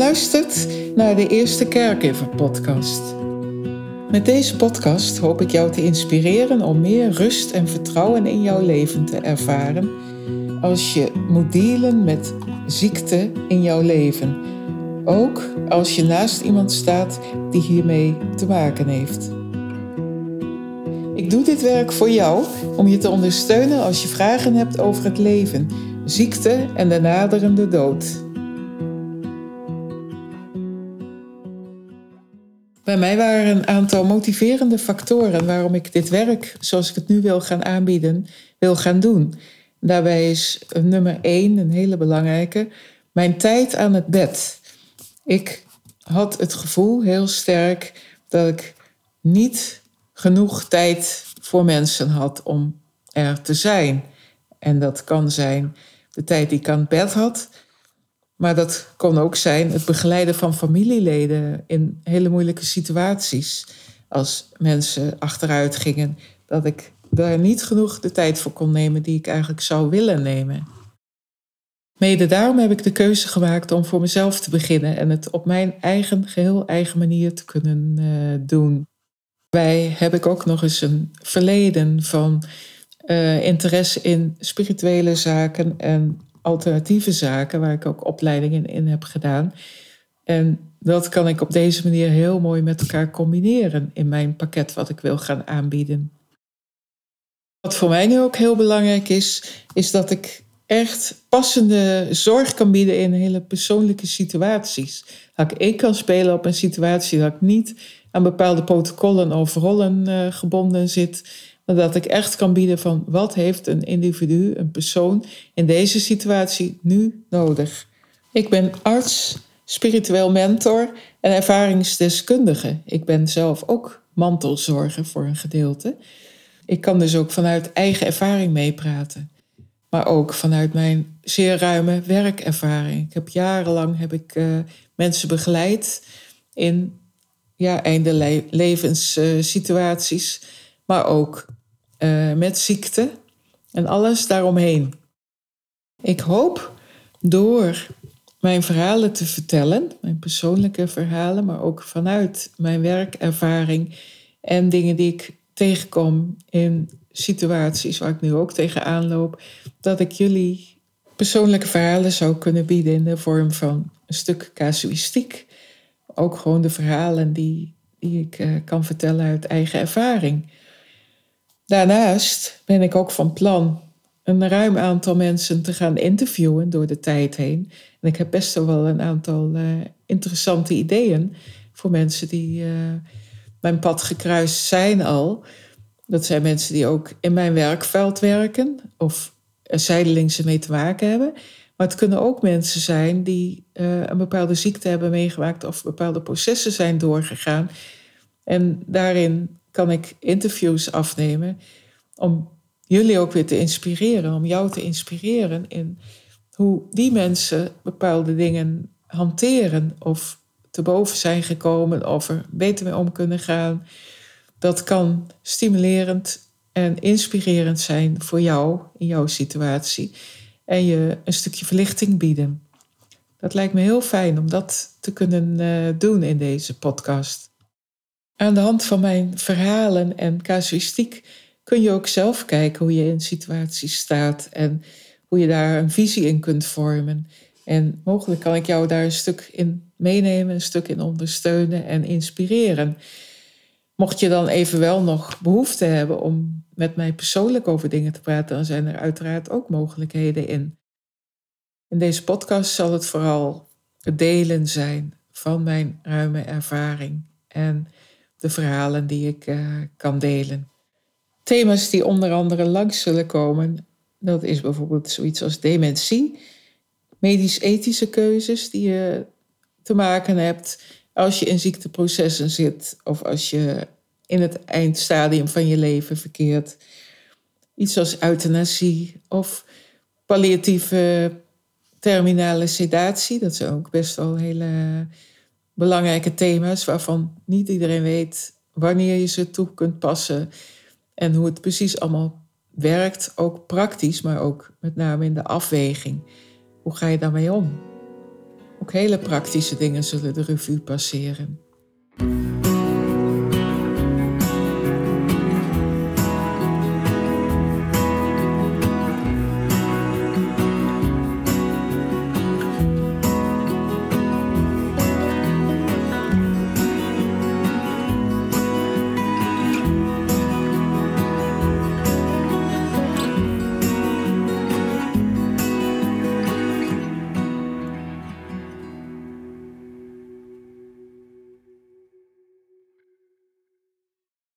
luistert naar de Eerste Kerkever podcast. Met deze podcast hoop ik jou te inspireren om meer rust en vertrouwen in jouw leven te ervaren als je moet dealen met ziekte in jouw leven. Ook als je naast iemand staat die hiermee te maken heeft. Ik doe dit werk voor jou om je te ondersteunen als je vragen hebt over het leven, ziekte en de naderende dood. Bij mij waren een aantal motiverende factoren waarom ik dit werk, zoals ik het nu wil gaan aanbieden, wil gaan doen. Daarbij is nummer één, een hele belangrijke, mijn tijd aan het bed. Ik had het gevoel heel sterk dat ik niet genoeg tijd voor mensen had om er te zijn. En dat kan zijn de tijd die ik aan het bed had, maar dat kon ook zijn het begeleiden van familieleden in hele moeilijke situaties. Als mensen achteruit gingen, dat ik daar niet genoeg de tijd voor kon nemen die ik eigenlijk zou willen nemen. Mede daarom heb ik de keuze gemaakt om voor mezelf te beginnen en het op mijn eigen, geheel eigen manier te kunnen uh, doen. Daarbij heb ik ook nog eens een verleden van uh, interesse in spirituele zaken en alternatieve zaken, waar ik ook opleidingen in heb gedaan. En dat kan ik op deze manier heel mooi met elkaar combineren in mijn pakket wat ik wil gaan aanbieden. Wat voor mij nu ook heel belangrijk is, is dat ik echt passende zorg kan bieden in hele persoonlijke situaties. Dat ik in kan spelen op een situatie dat ik niet aan bepaalde protocollen of rollen uh, gebonden zit dat ik echt kan bieden van wat heeft een individu, een persoon in deze situatie nu nodig. Ik ben arts, spiritueel mentor en ervaringsdeskundige. Ik ben zelf ook mantelzorger voor een gedeelte. Ik kan dus ook vanuit eigen ervaring meepraten. Maar ook vanuit mijn zeer ruime werkervaring. Ik heb jarenlang heb ik, uh, mensen begeleid in ja, einde levenssituaties. maar ook uh, met ziekte en alles daaromheen. Ik hoop door mijn verhalen te vertellen, mijn persoonlijke verhalen, maar ook vanuit mijn werkervaring en dingen die ik tegenkom in situaties waar ik nu ook tegenaan loop, dat ik jullie persoonlijke verhalen zou kunnen bieden in de vorm van een stuk casuïstiek. Ook gewoon de verhalen die, die ik uh, kan vertellen uit eigen ervaring. Daarnaast ben ik ook van plan een ruim aantal mensen te gaan interviewen door de tijd heen. En ik heb best wel een aantal uh, interessante ideeën voor mensen die uh, mijn pad gekruist zijn al. Dat zijn mensen die ook in mijn werkveld werken of er zijdelings mee te maken hebben. Maar het kunnen ook mensen zijn die uh, een bepaalde ziekte hebben meegemaakt of bepaalde processen zijn doorgegaan. En daarin kan ik interviews afnemen om jullie ook weer te inspireren, om jou te inspireren in hoe die mensen bepaalde dingen hanteren of te boven zijn gekomen of er beter mee om kunnen gaan. Dat kan stimulerend en inspirerend zijn voor jou in jouw situatie en je een stukje verlichting bieden. Dat lijkt me heel fijn om dat te kunnen uh, doen in deze podcast. Aan de hand van mijn verhalen en casuïstiek kun je ook zelf kijken hoe je in situaties staat en hoe je daar een visie in kunt vormen. En mogelijk kan ik jou daar een stuk in meenemen, een stuk in ondersteunen en inspireren. Mocht je dan evenwel nog behoefte hebben om met mij persoonlijk over dingen te praten, dan zijn er uiteraard ook mogelijkheden in. In deze podcast zal het vooral het delen zijn van mijn ruime ervaring en de verhalen die ik uh, kan delen. Thema's die onder andere langs zullen komen, dat is bijvoorbeeld zoiets als dementie, medisch-ethische keuzes die je te maken hebt als je in ziekteprocessen zit of als je in het eindstadium van je leven verkeert. Iets als euthanasie of palliatieve terminale sedatie, dat zijn ook best wel hele belangrijke thema's waarvan niet iedereen weet wanneer je ze toe kunt passen en hoe het precies allemaal werkt, ook praktisch, maar ook met name in de afweging. Hoe ga je daarmee om? Ook hele praktische dingen zullen de revue passeren.